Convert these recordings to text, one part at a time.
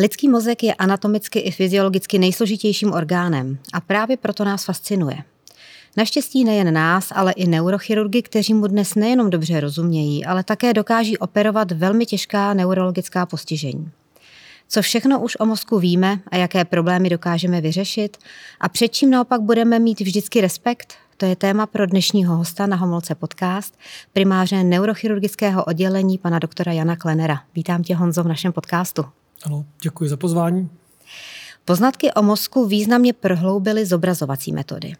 Lidský mozek je anatomicky i fyziologicky nejsložitějším orgánem a právě proto nás fascinuje. Naštěstí nejen nás, ale i neurochirurgy, kteří mu dnes nejenom dobře rozumějí, ale také dokáží operovat velmi těžká neurologická postižení. Co všechno už o mozku víme a jaké problémy dokážeme vyřešit a před čím naopak budeme mít vždycky respekt, to je téma pro dnešního hosta na Homolce podcast, primáře neurochirurgického oddělení pana doktora Jana Klenera. Vítám tě Honzo v našem podcastu. Ano, děkuji za pozvání. Poznatky o mozku významně prohloubily zobrazovací metody.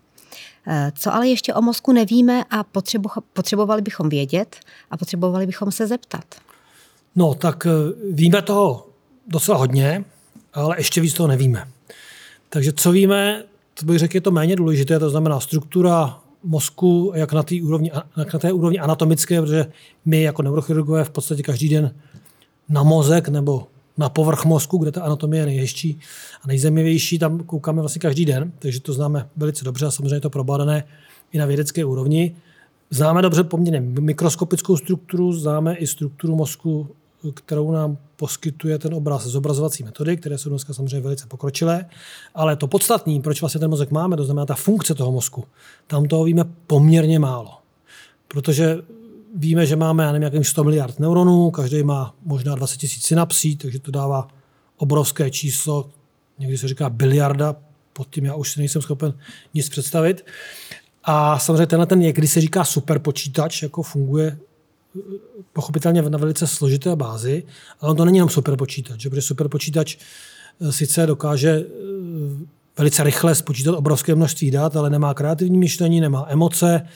Eh, co ale ještě o mozku nevíme a potřebovali bychom vědět a potřebovali bychom se zeptat? No, tak eh, víme toho docela hodně, ale ještě víc toho nevíme. Takže co víme, to bych řekl, je to méně důležité, to znamená struktura mozku, jak na té úrovni, jak na té úrovni anatomické, protože my jako neurochirurgové v podstatě každý den na mozek nebo na povrch mozku, kde ta anatomie je nejhezčí a nejzemivější, tam koukáme vlastně každý den, takže to známe velice dobře a samozřejmě je to probádané i na vědecké úrovni. Známe dobře poměrně mikroskopickou strukturu, známe i strukturu mozku, kterou nám poskytuje ten obraz zobrazovací metody, které jsou dneska samozřejmě velice pokročilé, ale to podstatné, proč vlastně ten mozek máme, to znamená ta funkce toho mozku, tam toho víme poměrně málo. Protože víme, že máme, já nevím, jakým 100 miliard neuronů, každý má možná 20 tisíc synapsí, takže to dává obrovské číslo, někdy se říká biliarda, pod tím já už si nejsem schopen nic představit. A samozřejmě tenhle ten někdy se říká superpočítač, jako funguje eh, pochopitelně na velice složité bázi, ale on to není jenom superpočítač, protože superpočítač eh, sice dokáže eh, velice rychle spočítat obrovské množství dat, ale nemá kreativní myšlení, nemá emoce,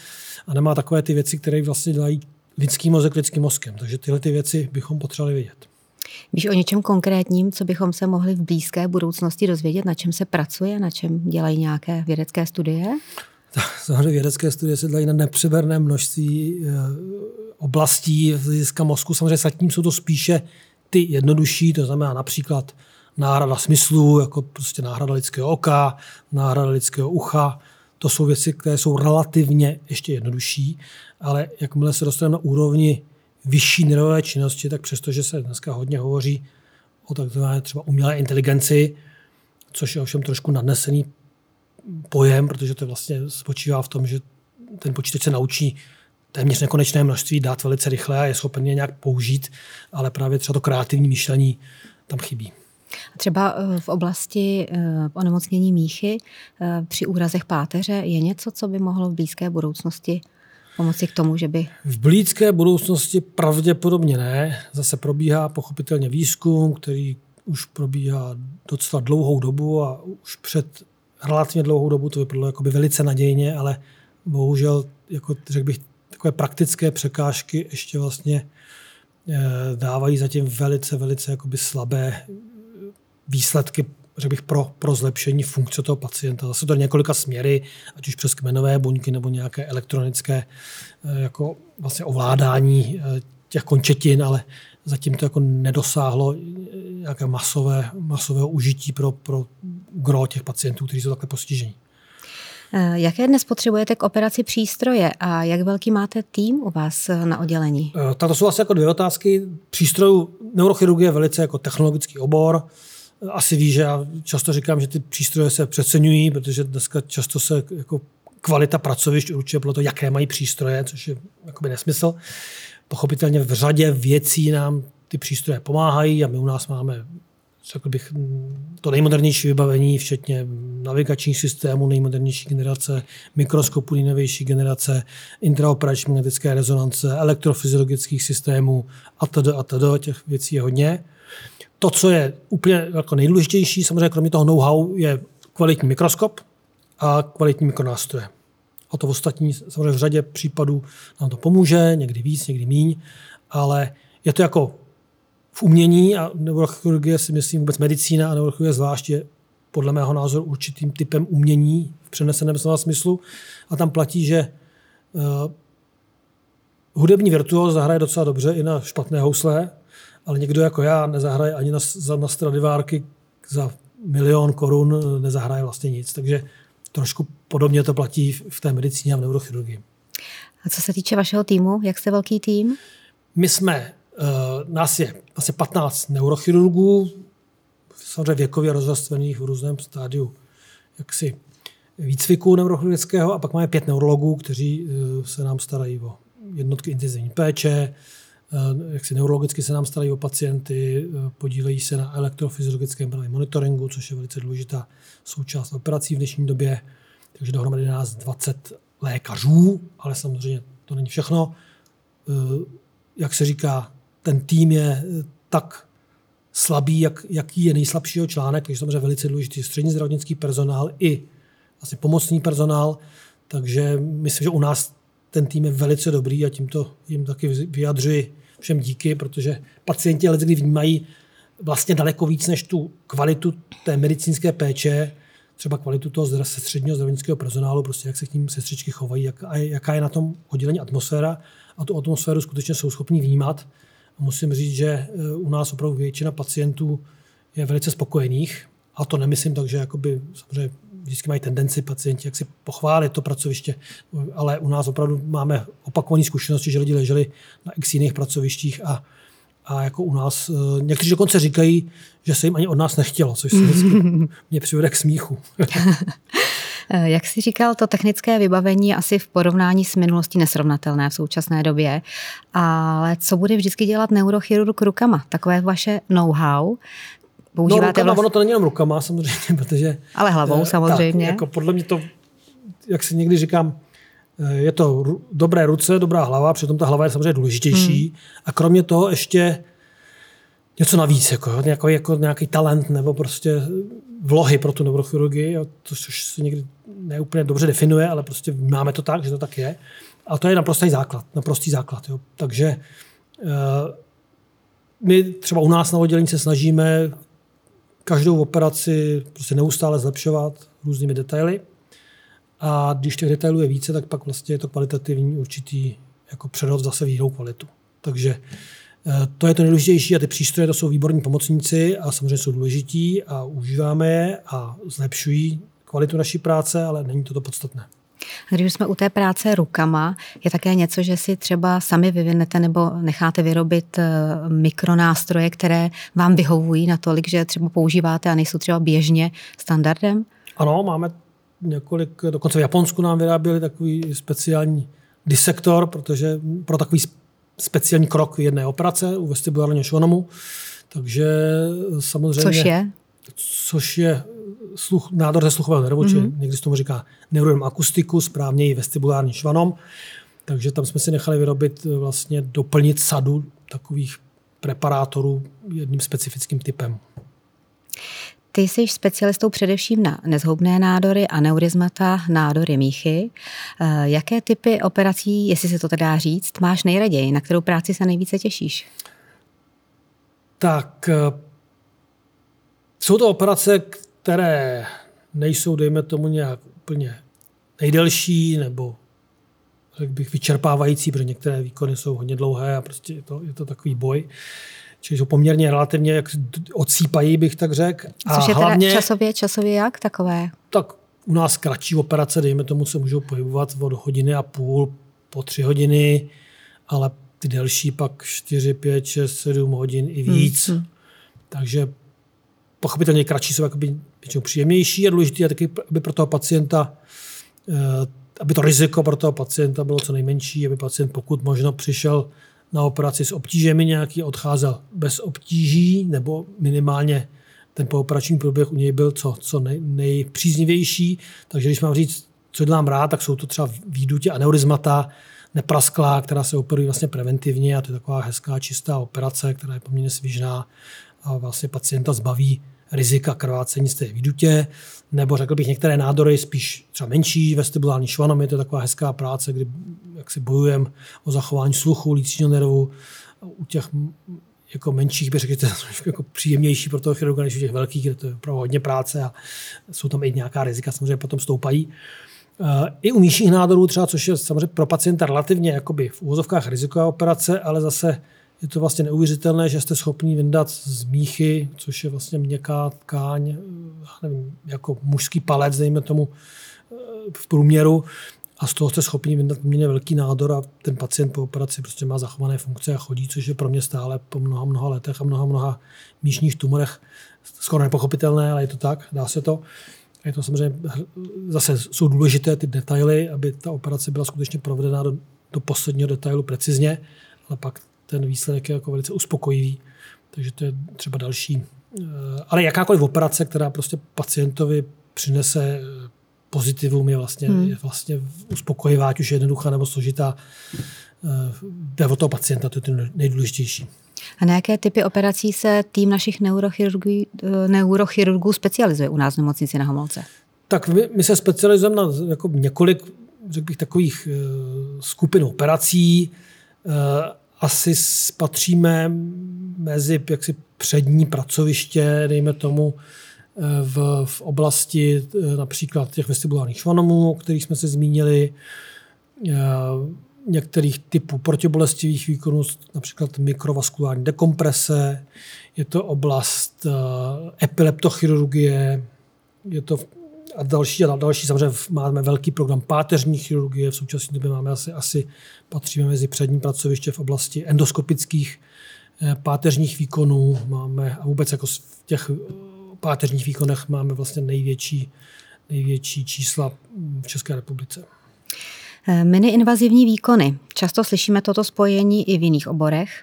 a nemá takové ty věci, které vlastně dělají lidský mozek lidským mozkem. Takže tyhle ty věci bychom potřebovali vědět. Víš o něčem konkrétním, co bychom se mohli v blízké budoucnosti dozvědět, na čem se pracuje, na čem dělají nějaké vědecké studie? Samozřejmě vědecké studie se dělají na nepřeberné množství eh, oblastí z hlediska mozku. Samozřejmě zatím jsou to spíše ty jednodušší, to znamená například náhrada smyslu, jako prostě náhrada lidského oka, náhrada lidského ucha, to jsou věci, které jsou relativně ještě jednodušší, ale jakmile se dostaneme na úrovni vyšší nervové činnosti, tak přestože se dneska hodně hovoří o takzvané třeba umělé inteligenci, což je ovšem trošku nadnesený pojem, protože to vlastně spočívá v tom, že ten počítač se naučí téměř nekonečné množství dát velice rychle a je schopen je nějak použít, ale právě třeba to kreativní myšlení tam chybí. Třeba eh, v oblasti eh, onemocnění míchy eh, při úrazech páteře je něco, co by mohlo v blízké budoucnosti pomoci k tomu, že by... V blízké budoucnosti pravděpodobně ne. Zase probíhá pochopitelně výzkum, který už probíhá docela dlouhou dobu a už před relativně dlouhou dobu to vypadalo jakoby velice nadějně, ale bohužel, jako řekl bych, takové praktické překážky ještě vlastně dávají zatím velice, velice jakoby slabé výsledky řekl bych, pro, pro zlepšení funkce toho pacienta. Zase to několika směry, ať už přes kmenové buňky nebo nějaké elektronické eh, jako vlastně ovládání eh, těch končetin, ale zatím to jako nedosáhlo eh, nějaké masové, masového užití pro, pro gro těch pacientů, kteří jsou takhle postižení. Jaké dnes potřebujete k operaci přístroje a jak velký máte tým u vás na oddělení? To jsou asi jako dvě otázky. Přístrojů neurochirurgie je velice jako technologický obor asi ví, že já často říkám, že ty přístroje se přeceňují, protože dneska často se jako kvalita pracovišť určuje podle toho, jaké mají přístroje, což je jakoby nesmysl. Pochopitelně v řadě věcí nám ty přístroje pomáhají a my u nás máme řekl bych, to nejmodernější vybavení, včetně navigačních systémů nejmodernější generace, mikroskopů nejnovější generace, intraoperační magnetické rezonance, elektrofyziologických systémů a td. a td. Těch věcí je hodně. To, co je úplně jako nejdůležitější, samozřejmě kromě toho know-how, je kvalitní mikroskop a kvalitní mikronástroje. A to v ostatní, samozřejmě v řadě případů nám to pomůže, někdy víc, někdy míň, ale je to jako v umění a neurochirurgie si myslím vůbec medicína a neurochirurgie zvlášť je podle mého názoru určitým typem umění v přeneseném slova smyslu a tam platí, že uh, hudební virtuóz zahraje docela dobře i na špatné housle, ale někdo jako já nezahraje ani na, za, na Stradivárky za milion korun, nezahraje vlastně nic. Takže trošku podobně to platí v té medicíně a v neurochirurgii. A co se týče vašeho týmu, jak jste velký tým? My jsme, uh, nás je asi 15 neurochirurgů, samozřejmě věkově rozvrstvených v různém stádiu jaksi výcviku neurochirurgického a pak máme pět neurologů, kteří eh, se nám starají o jednotky intenzivní péče, jak si neurologicky se nám starají o pacienty, eh, podílejí se na elektrofyziologickém monitoringu, což je velice důležitá součást operací v dnešní době. Takže dohromady nás 20 lékařů, ale samozřejmě to není všechno. Jak se říká, ten tým je tak slabý, jak, jaký je nejslabšího článek, takže samozřejmě velice důležitý střední zdravotnický personál i asi pomocný personál, takže myslím, že u nás ten tým je velice dobrý a tímto jim taky vyjadřuji všem díky, protože pacienti ale kdy vnímají vlastně daleko víc než tu kvalitu té medicínské péče, třeba kvalitu toho středního zdravotnického personálu, prostě jak se k ním sestřičky chovají, jak, jaká je na tom oddělení atmosféra a tu atmosféru skutečně jsou schopni vnímat. A musím říct, že e, u nás opravdu většina pacientů je velice spokojených a to nemyslím tak, že jakoby, samozřejmě vždycky mají tendenci pacienti jak si pochválit to pracoviště, ale u nás opravdu máme opakované zkušenosti, že lidi leželi na x jiných pracovištích a, a jako u nás, eh, někteří dokonce říkají, že se jim ani od nás nechtělo, což se mě přivede k smíchu. Jak jsi říkal, to technické vybavení je asi v porovnání s minulostí nesrovnatelné v současné době, ale co bude vždycky dělat neurochirurg rukama? Takové vaše know-how, používáte no, rukama, vlast... ono to není jenom rukama samozřejmě, protože... Ale hlavou eh, samozřejmě. Tak, jako podle mě to, jak si někdy říkám, eh, je to dobré ruce, dobrá hlava, přitom ta hlava je samozřejmě důležitější. Hmm. A kromě toho ještě něco navíc, jako, jako, jako nějaký talent nebo prostě vlohy pro tu neurochirurgii, to, což se někdy neúplně dobře definuje, ale prostě máme to tak, že to tak je. A to je naprostý základ, naprostý základ. Jo. Takže uh, my třeba u nás na oddělení se snažíme každou operaci prostě neustále zlepšovat různými detaily. A když těch detailů je více, tak pak vlastně je to kvalitativní určitý jako přerod zase v jinou kvalitu. Takže eh, to je to nejdůležitější a ty přístroje to jsou výborní pomocníci a samozřejmě jsou důležití a užíváme je a zlepšují kvalitu naší práce, ale není to to podstatné. Když jsme u té práce rukama, je také něco, že si třeba sami vyvinete nebo necháte vyrobit eh, mikronástroje, které vám vyhovují natolik, že třeba používáte a nejsou třeba běžně standardem? Ano, máme několik, dokonce v Japonsku nám vyráběli takový speciální disektor, protože pro takový speciální krok jedné operace u vestibulárního šonomu. Takže samozřejmě... Což je? Což je sluch, nádor ze sluchového nervu, mm-hmm. či někdy se tomu říká neuronem akustiku, správně i vestibulární švanom. Takže tam jsme si nechali vyrobit eh, vlastně doplnit sadu takových preparátorů jedním specifickým typem. Ty jsi specialistou především na nezhoubné nádory, aneurizmata, nádory míchy. Eh, jaké typy operací, jestli se to teda říct, máš nejraději? Na kterou práci se nejvíce těšíš? Tak eh, jsou to operace, které nejsou, dejme tomu, nějak úplně nejdelší nebo řekl bych vyčerpávající, protože některé výkony jsou hodně dlouhé a prostě je to, je to takový boj. Čili jsou poměrně relativně, jak odsýpají, bych tak řekl. A Což je hlavně, teda časově, časově jak takové? Tak u nás kratší operace, dejme tomu, se můžou pohybovat od hodiny a půl po tři hodiny, ale ty delší pak 4, 5, 6, 7 hodin i víc. Hmm. Takže pochopitelně kratší jsou jakoby většinou příjemnější a důležité je taky, aby pro toho pacienta, eh, aby to riziko pro toho pacienta bylo co nejmenší, aby pacient pokud možno přišel na operaci s obtížemi nějaký, odcházel bez obtíží nebo minimálně ten pooperační průběh u něj byl co, co nej, nejpříznivější. Takže když mám říct, co dělám rád, tak jsou to třeba výdutě aneurizmata, neprasklá, která se operuje vlastně preventivně a to je taková hezká, čistá operace, která je poměrně svižná a vlastně pacienta zbaví rizika krvácení z té výdutě, nebo řekl bych některé nádory spíš třeba menší, vestibulární švanom, je to taková hezká práce, kdy jak si bojujeme o zachování sluchu, lícního nervu, u těch jako menších bych řekl, jako příjemnější pro toho chirurga, než u těch velkých, kde to je opravdu hodně práce a jsou tam i nějaká rizika, samozřejmě potom stoupají. I u nižších nádorů třeba, což je samozřejmě pro pacienta relativně jakoby v úvozovkách riziková operace, ale zase je to vlastně neuvěřitelné, že jste schopni vyndat z míchy, což je vlastně měkká tkáň, nevím, jako mužský palec, dejme tomu, eh, v průměru, a z toho jste schopni vydat poměrně velký nádor a ten pacient po operaci prostě má zachované funkce a chodí, což je pro mě stále po mnoha, mnoha letech a mnoha, mnoha míšních tumorech skoro nepochopitelné, ale je to tak, dá se to. Je to samozřejmě, zase jsou důležité ty detaily, aby ta operace byla skutečně provedena do, do posledního detailu precizně, ale pak ten výsledek je jako velice uspokojivý. Takže to je třeba další. Eh, ale jakákoliv operace, která prostě pacientovi přinese pozitivum, je vlastně, hmm. je vlastně uspokojivá, ať už je jednoduchá nebo složitá. Eh, jde o toho pacienta, to je to nejdůležitější. A na jaké typy operací se tým našich neurochirurgů, eh, neurochirurgů specializuje u nás v nemocnici na Homolce? Tak my, my se specializujeme na jako několik řekl bych, takových skupin operací asi spatříme mezi jaksi přední pracoviště, dejme tomu, eh, v, v oblasti eh, například těch vestibulárních švanomů, o kterých jsme se zmínili, eh, některých typů protibolestivých výkonů, například mikrovaskulární dekomprese, je to oblast epileptochirurgie, je to a další a další. Samozřejmě máme velký program páteřní chirurgie, v současné době máme asi, asi patříme mezi přední pracoviště v oblasti endoskopických eh, páteřních výkonů. Máme a vůbec jako v těch eh, páteřních výkonech máme vlastně největší, největší čísla v České republice. Eh, Mini-invazivní výkony. Často slyšíme toto spojení i v jiných oborech.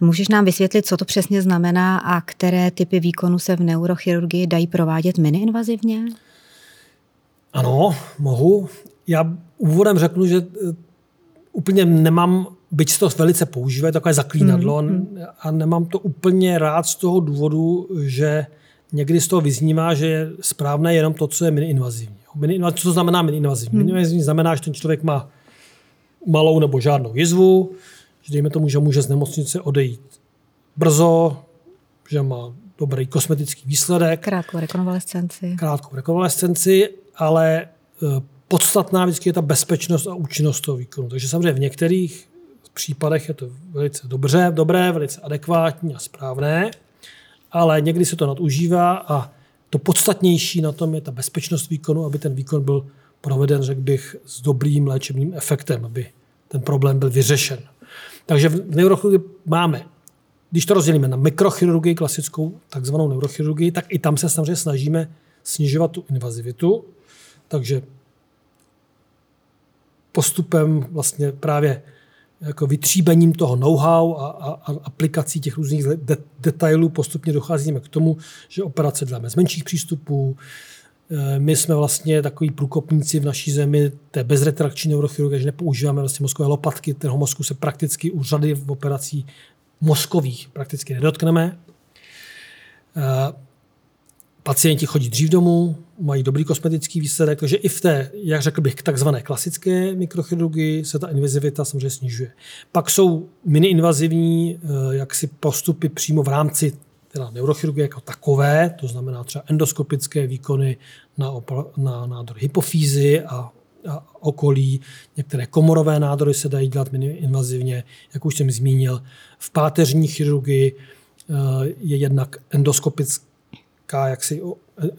Můžeš nám vysvětlit, co to přesně znamená a které typy výkonů se v neurochirurgii dají provádět mini-invazivně? Ano, mohu. Já úvodem řeknu, že eh, úplně nemám, byť to velice používá, takové zaklínadlo mm, mm. a nemám to úplně rád z toho důvodu, že někdy z toho vyznívá, že je správné jenom to, co je mini-invazivní. Mini co to znamená mini-invazivní? Mm. Mini-invazivní znamená, že ten člověk má malou nebo žádnou jizvu, že dejme tomu, že může z nemocnice odejít brzo, že má dobrý kosmetický výsledek. Krátkou rekonvalescenci. Krátkou rekonvalescenci ale e, podstatná vždycky je ta bezpečnost a účinnost toho výkonu. Takže samozřejmě v některých případech je to velice dobře, dobré, velice adekvátní a správné, ale někdy se to nadužívá a to podstatnější na tom je ta bezpečnost výkonu, aby ten výkon byl proveden, řekl bych, s dobrým léčebným efektem, aby ten problém byl vyřešen. Takže v neurochirurgii máme, když to rozdělíme na mikrochirurgii, klasickou takzvanou neurochirurgii, tak i tam se samozřejmě snažíme snižovat tu invazivitu, takže postupem vlastně právě jako vytříbením toho know-how a, a, a aplikací těch různých de, detailů postupně docházíme k tomu, že operace děláme z menších přístupů. E, my jsme vlastně takový průkopníci v naší zemi té bezretrakční neurochirurgie, že nepoužíváme vlastně mozkové lopatky, ten mozku se prakticky u řady v operací mozkových prakticky nedotkneme. Pacienti chodí dřív domů, mají dobrý kosmetický výsledek, takže i v té, jak řekl bych, takzvané klasické mikrochirurgii se ta invazivita samozřejmě snižuje. Pak jsou mini-invazivní eh, jaksi postupy přímo v rámci teda neurochirurgie jako takové, to znamená třeba endoskopické výkony na, opal, na nádory hypofýzy a, a okolí. Některé komorové nádory se dají dělat mini-invazivně, jak už jsem zmínil. V páteřní chirurgii eh, je jednak endoskopické taková jaksi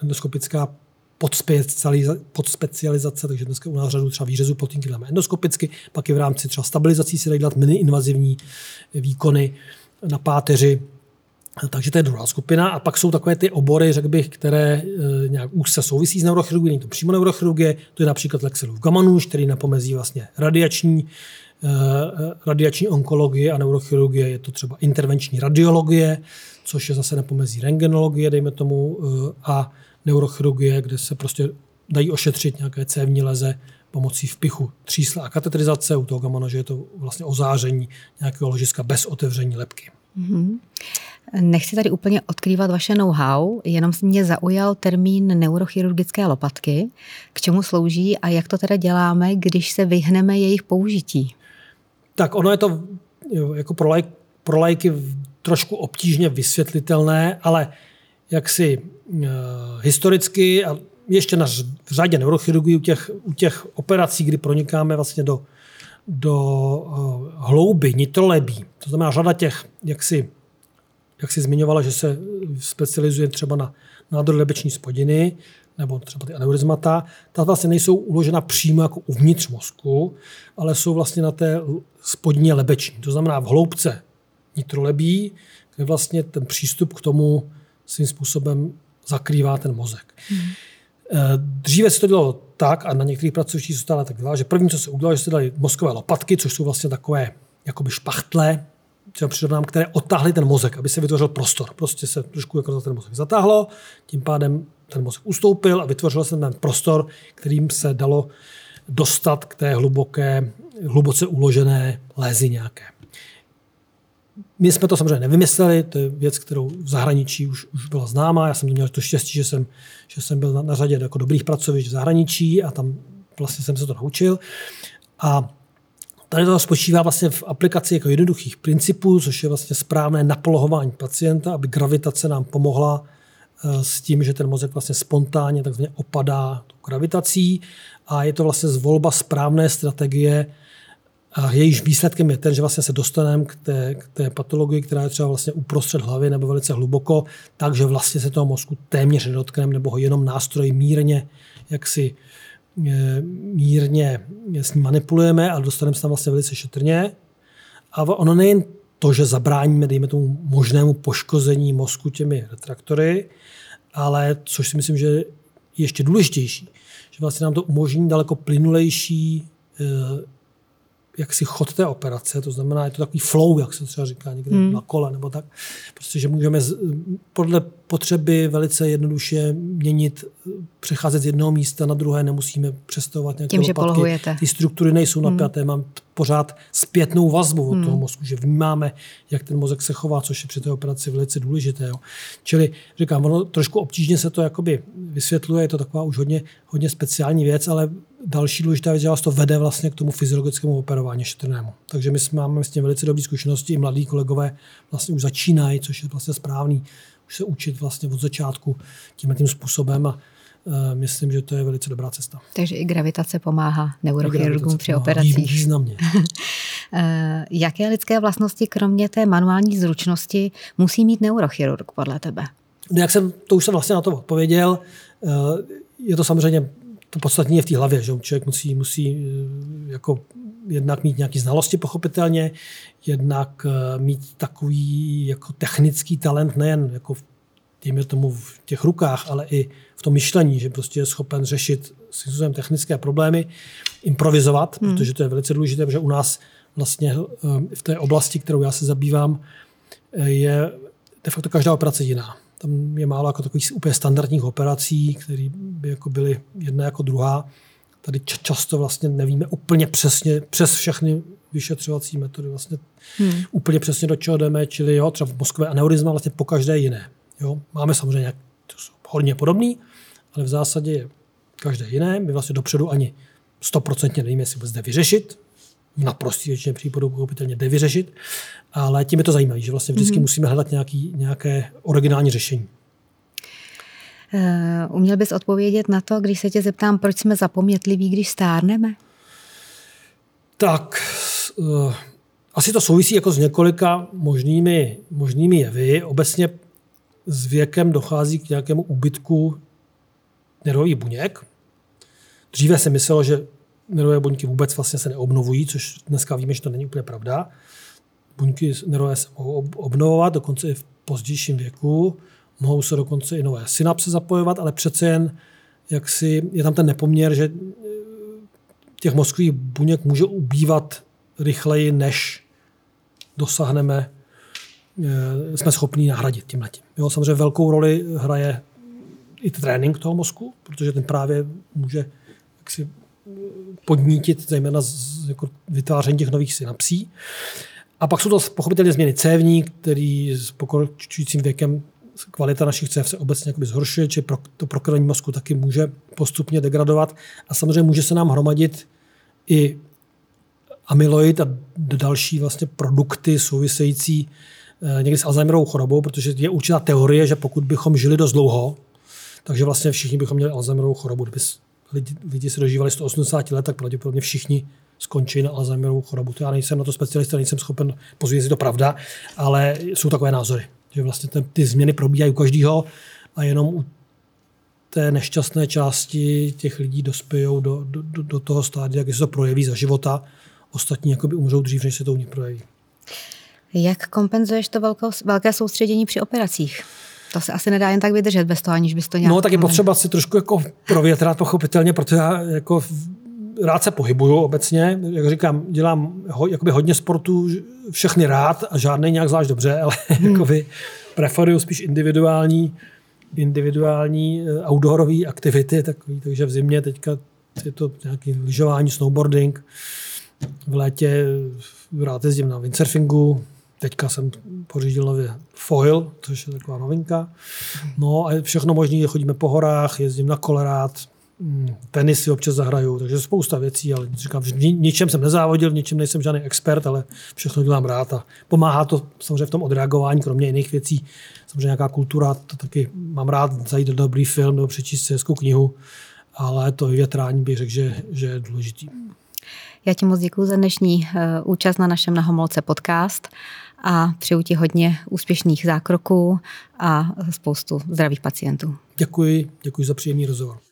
endoskopická podspecializace, takže dneska u nás řadu třeba výřezu plotínky děláme endoskopicky, pak i v rámci třeba stabilizací se dají dělat mini-invazivní výkony na páteři, takže to je druhá skupina. A pak jsou takové ty obory, řekl bych, které e, nějak úzce souvisí s neurochirurgií, není to přímo neurochirurgie, to je například Lexelův gamanůž, který napomezí vlastně radiační, radiační onkologie a neurochirurgie, je to třeba intervenční radiologie, což je zase nepomezí rengenologie, dejme tomu, eh, a neurochirurgie, kde se prostě dají ošetřit nějaké cévní leze pomocí vpichu třísla a katetrizace. U toho gamma že je to vlastně ozáření nějakého ložiska bez otevření lepky. Mm-hmm. Nechci tady úplně odkrývat vaše know-how, jenom mě zaujal termín neurochirurgické lopatky. K čemu slouží a jak to teda děláme, když se vyhneme jejich použití? Tak ono je to jako pro, laj, pro lajky trošku obtížně vysvětlitelné, ale jaksi uh, historicky a ještě na řadě neurochirurgii u těch, u těch operací, kdy pronikáme vlastně do, do uh, hlouby, nitrolebí, to znamená řada těch, jak si, jak si zmiňovala, že se specializuje třeba na nádor lebeční spodiny, nebo třeba ty aneurizmata, ta vlastně nejsou uložena přímo jako uvnitř mozku, ale jsou vlastně na té spodní lebeční. To znamená v hloubce nitrolebí, kde vlastně ten přístup k tomu svým způsobem zakrývá ten mozek. Hmm. Dříve se to dělalo tak, a na některých pracovištích se stále tak dělá, že první, co se udělalo, že se dali mozkové lopatky, což jsou vlastně takové jakoby špachtle, třeba přirovnám, které otáhly ten mozek, aby se vytvořil prostor. Prostě se trošku jako za ten mozek zatáhlo, tím pádem ten mozek ustoupil a vytvořil se ten prostor, kterým se dalo dostat k té hluboké, hluboce uložené lézy nějaké. My jsme to samozřejmě nevymysleli, to je věc, kterou v zahraničí už, už byla známá. Já jsem měl to štěstí, že jsem, že jsem byl na, na řadě jako dobrých pracovišť v zahraničí a tam vlastně jsem se to naučil. A Tady to spočívá vlastně v aplikaci jako jednoduchých principů, což je vlastně správné napolohování pacienta, aby gravitace nám pomohla s tím, že ten mozek vlastně spontánně takzvaně opadá gravitací a je to vlastně zvolba správné strategie, a jejíž výsledkem je ten, že vlastně se dostaneme k té, k té patologii, která je třeba vlastně uprostřed hlavy nebo velice hluboko, takže vlastně se toho mozku téměř nedotkneme nebo ho jenom nástroj mírně jaksi Eh, mírně s ním manipulujeme a dostaneme se tam vlastně velice šetrně. A ono nejen to, že zabráníme, dejme tomu, možnému poškození mozku těmi retraktory, ale což si myslím, že je ještě důležitější, že vlastně nám to umožní daleko plynulejší eh, jak si chod té operace, to znamená, je to takový flow, jak se třeba říká někde hmm. na kole nebo tak, prostě, že můžeme z, podle potřeby velice jednoduše měnit, přecházet z jednoho místa na druhé, nemusíme přestavovat nějaké Tím, lopatky. že polohujete. Ty struktury nejsou hmm. napjaté, mám pořád zpětnou vazbu od hmm. toho mozku, že vnímáme, jak ten mozek se chová, což je při té operaci velice důležité. Jo. Čili říkám, ono trošku obtížně se to jakoby vysvětluje, je to taková už hodně, hodně speciální věc, ale další důležitá věc, že vás to vede vlastně k tomu fyziologickému operování šetrnému. Takže my máme s tím velice dobré zkušenosti, i mladí kolegové vlastně už začínají, což je vlastně správný, už se učit vlastně od začátku tím tím způsobem a uh, myslím, že to je velice dobrá cesta. Takže i gravitace pomáhá neurochirurgům při operacích. Významně. Eh, jaké lidské vlastnosti, kromě té manuální zručnosti, musí mít neurochirurg podle tebe? No, jak jsem, to už jsem vlastně na to odpověděl. Eh, je to samozřejmě to podstatní je v té hlavě, že člověk musí, musí eh, jako jednak mít nějaké znalosti pochopitelně, jednak eh, mít takový jako technický talent nejen jako v, dejme tomu v těch rukách, ale i v tom myšlení, že prostě je schopen řešit s technické problémy, improvizovat, hmm. protože to je velice důležité, protože u nás vlastně eh, v té oblasti, kterou já se zabývám, je de facto každá operace jiná. Tam je málo jako takových úplně standardních operací, které by jako byly jedna jako druhá. Tady často vlastně nevíme úplně přesně, přes všechny vyšetřovací metody, vlastně hmm. úplně přesně do čeho jdeme, čili jo, třeba v mozkové aneurizma vlastně po každé jiné. Jo. Máme samozřejmě nějak, to jsou hodně podobný, ale v zásadě je každé jiné. My vlastně dopředu ani stoprocentně nevíme, jestli vůbec jde vyřešit. V naprostý většině případů pochopitelně jde vyřešit, ale tím je to zajímavé, že vlastně vždycky mm-hmm. musíme hledat nějaký, nějaké originální řešení. Uh, uměl bys odpovědět na to, když se tě zeptám, proč jsme zapomnětliví, když stárneme? Tak, uh, asi to souvisí jako s několika možnými, možnými jevy. Obecně s věkem dochází k nějakému úbytku nervových buněk. Dříve se myslelo, že nervové buňky vůbec vlastně se neobnovují, což dneska víme, že to není úplně pravda. Buňky nervové se mohou obnovovat, dokonce i v pozdějším věku. Mohou se dokonce i nové synapse zapojovat, ale přece jen jak si, je tam ten nepoměr, že eh, těch mozkových buněk může ubývat rychleji, než dosáhneme, eh, jsme schopni nahradit tím letím. Jo, samozřejmě velkou roli hraje i trénink toho mozku, protože ten právě může jaksi podnítit zejména z, jako vytváření těch nových synapsí. A pak jsou to pochopitelně změny cévní, který s pokročujícím věkem kvalita našich cév se obecně zhoršuje, či to prokrvení mozku taky může postupně degradovat. A samozřejmě může se nám hromadit i amyloid a další vlastně produkty související eh, někdy s Alzheimerovou chorobou, protože je určitá teorie, že pokud bychom žili dost dlouho, takže vlastně všichni bychom měli Alzheimerovou chorobu. Kdyby lidi, lidi se dožívali 180 let, tak pravděpodobně všichni skončí na Alzheimerovou chorobu. To já nejsem na to specialista, nejsem schopen pozvědět, je to pravda, ale jsou takové názory, že vlastně ten, ty změny probíhají u každého a jenom u té nešťastné části těch lidí dospějou do, do, do toho stádia, kdy se to projeví za života. Ostatní jakoby umřou dřív, než se to u nich projeví. Jak kompenzuješ to velkou, velké soustředění při operacích? To se asi nedá jen tak vydržet bez toho, aniž bys to nějak... No, tak je potřeba si trošku jako provětrat pochopitelně, protože já jako rád se pohybuju obecně. Jak říkám, dělám ho, jakoby hodně sportu, všechny rád a žádný nějak zvlášť dobře, ale hmm. jakoby preferuju spíš individuální, individuální eh, outdoorové aktivity, takový, takže v zimě teďka je to nějaký lyžování, snowboarding, v létě rád jezdím na windsurfingu, Teďka jsem pořídil nově foil, což je taková novinka. No a všechno možné, chodíme po horách, jezdím na kolerát, tenis si občas zahraju, takže spousta věcí, ale říkám, v ničem jsem nezávodil, ničem nejsem žádný expert, ale všechno dělám rád a pomáhá to samozřejmě v tom odreagování, kromě jiných věcí. Samozřejmě nějaká kultura, to taky mám rád zajít do dobrý film nebo přečíst si hezkou knihu, ale to vyvětrání bych řekl, že, že je důležitý. Já ti moc děkuji za dnešní uh, účast na našem Nahomolce podcast a přeju ti hodně úspěšných zákroků a spoustu zdravých pacientů. Děkuji, děkuji za příjemný rozhovor.